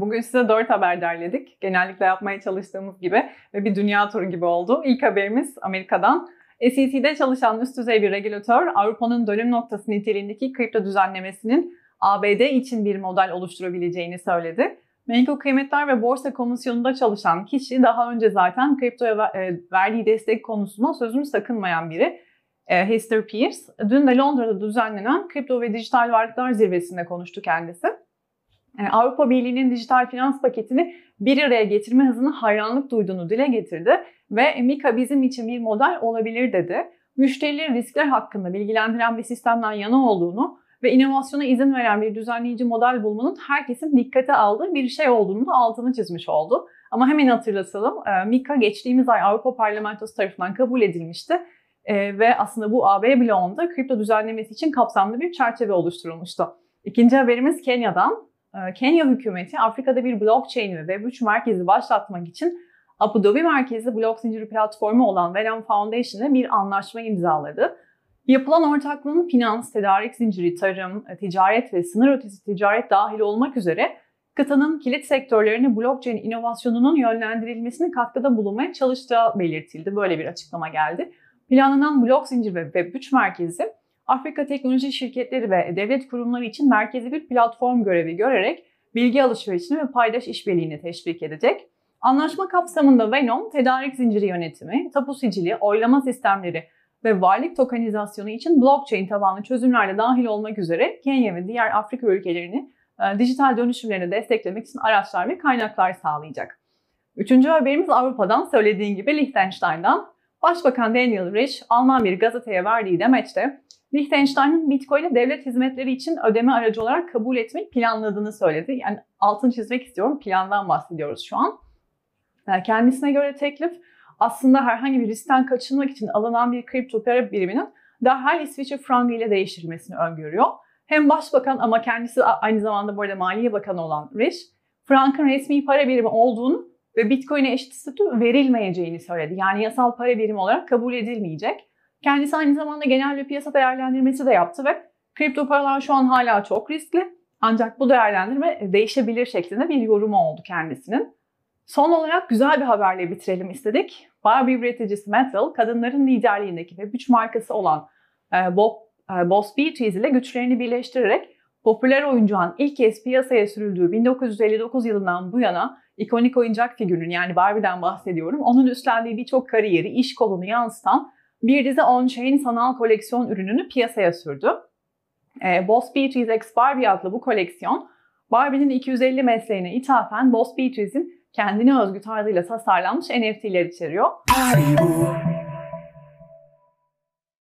Bugün size dört haber derledik. Genellikle yapmaya çalıştığımız gibi ve bir dünya turu gibi oldu. İlk haberimiz Amerika'dan. SEC'de çalışan üst düzey bir regülatör Avrupa'nın dönüm noktası niteliğindeki kripto düzenlemesinin ABD için bir model oluşturabileceğini söyledi. Menkul kıymetler ve borsa komisyonunda çalışan kişi daha önce zaten kriptoya e, verdiği destek konusunda sözünü sakınmayan biri. E, Hester Pierce dün de Londra'da düzenlenen kripto ve dijital varlıklar zirvesinde konuştu kendisi. E, Avrupa Birliği'nin dijital finans paketini bir araya getirme hızına hayranlık duyduğunu dile getirdi ve Mika bizim için bir model olabilir dedi. Müşterileri riskler hakkında bilgilendiren bir sistemden yana olduğunu ve inovasyona izin veren bir düzenleyici model bulmanın herkesin dikkate aldığı bir şey olduğunu da altını çizmiş oldu. Ama hemen hatırlatalım, e, Mika geçtiğimiz ay Avrupa Parlamentosu tarafından kabul edilmişti e, ve aslında bu AB bloğunda kripto düzenlemesi için kapsamlı bir çerçeve oluşturulmuştu. İkinci haberimiz Kenya'dan. Ee, Kenya hükümeti Afrika'da bir blockchain ve Web3 merkezi başlatmak için Abu Dhabi merkezi blok zinciri platformu olan Venom Foundation'la bir anlaşma imzaladı. Yapılan ortaklığın finans, tedarik zinciri, tarım, ticaret ve sınır ötesi ticaret dahil olmak üzere kıtanın kilit sektörlerini blockchain inovasyonunun yönlendirilmesine katkıda bulunmaya çalıştığı belirtildi. Böyle bir açıklama geldi. Planlanan blok zincir ve Web3 merkezi Afrika teknoloji şirketleri ve devlet kurumları için merkezi bir platform görevi görerek bilgi alışverişini ve paydaş işbirliğini teşvik edecek. Anlaşma kapsamında Venom, tedarik zinciri yönetimi, tapu sicili, oylama sistemleri ve varlık tokenizasyonu için blockchain tabanlı çözümlerle dahil olmak üzere Kenya ve diğer Afrika ülkelerini e, dijital dönüşümlerini desteklemek için araçlar ve kaynaklar sağlayacak. Üçüncü haberimiz Avrupa'dan söylediğin gibi Liechtenstein'dan. Başbakan Daniel Rich, Alman bir gazeteye verdiği demeçte Liechtenstein'ın Bitcoin'i devlet hizmetleri için ödeme aracı olarak kabul etmeyi planladığını söyledi. Yani altını çizmek istiyorum. Plandan bahsediyoruz şu an. Yani kendisine göre teklif aslında herhangi bir riskten kaçınmak için alınan bir kripto para biriminin derhal İsviçre frangı ile değiştirilmesini öngörüyor. Hem başbakan ama kendisi aynı zamanda bu arada Maliye Bakanı olan Rich, frankın resmi para birimi olduğunu ve Bitcoin'e eşit statü verilmeyeceğini söyledi. Yani yasal para birimi olarak kabul edilmeyecek. Kendisi aynı zamanda genel bir piyasa değerlendirmesi de yaptı ve kripto paralar şu an hala çok riskli. Ancak bu değerlendirme değişebilir şeklinde bir yorumu oldu kendisinin. Son olarak güzel bir haberle bitirelim istedik. Barbie üreticisi Metal, kadınların liderliğindeki ve güç markası olan e, Bob, e, Boss Beatrice ile güçlerini birleştirerek popüler oyuncağın ilk kez piyasaya sürüldüğü 1959 yılından bu yana ikonik oyuncak figürünün yani Barbie'den bahsediyorum. Onun üstlendiği birçok kariyeri, iş kolunu yansıtan bir dizi on-chain sanal koleksiyon ürününü piyasaya sürdü. E, Boss Beatrice X Barbie adlı bu koleksiyon, Barbie'nin 250 mesleğine ithafen Boss Beatrice'in kendine özgü tarzıyla tasarlanmış NFT'ler içeriyor. Haribo.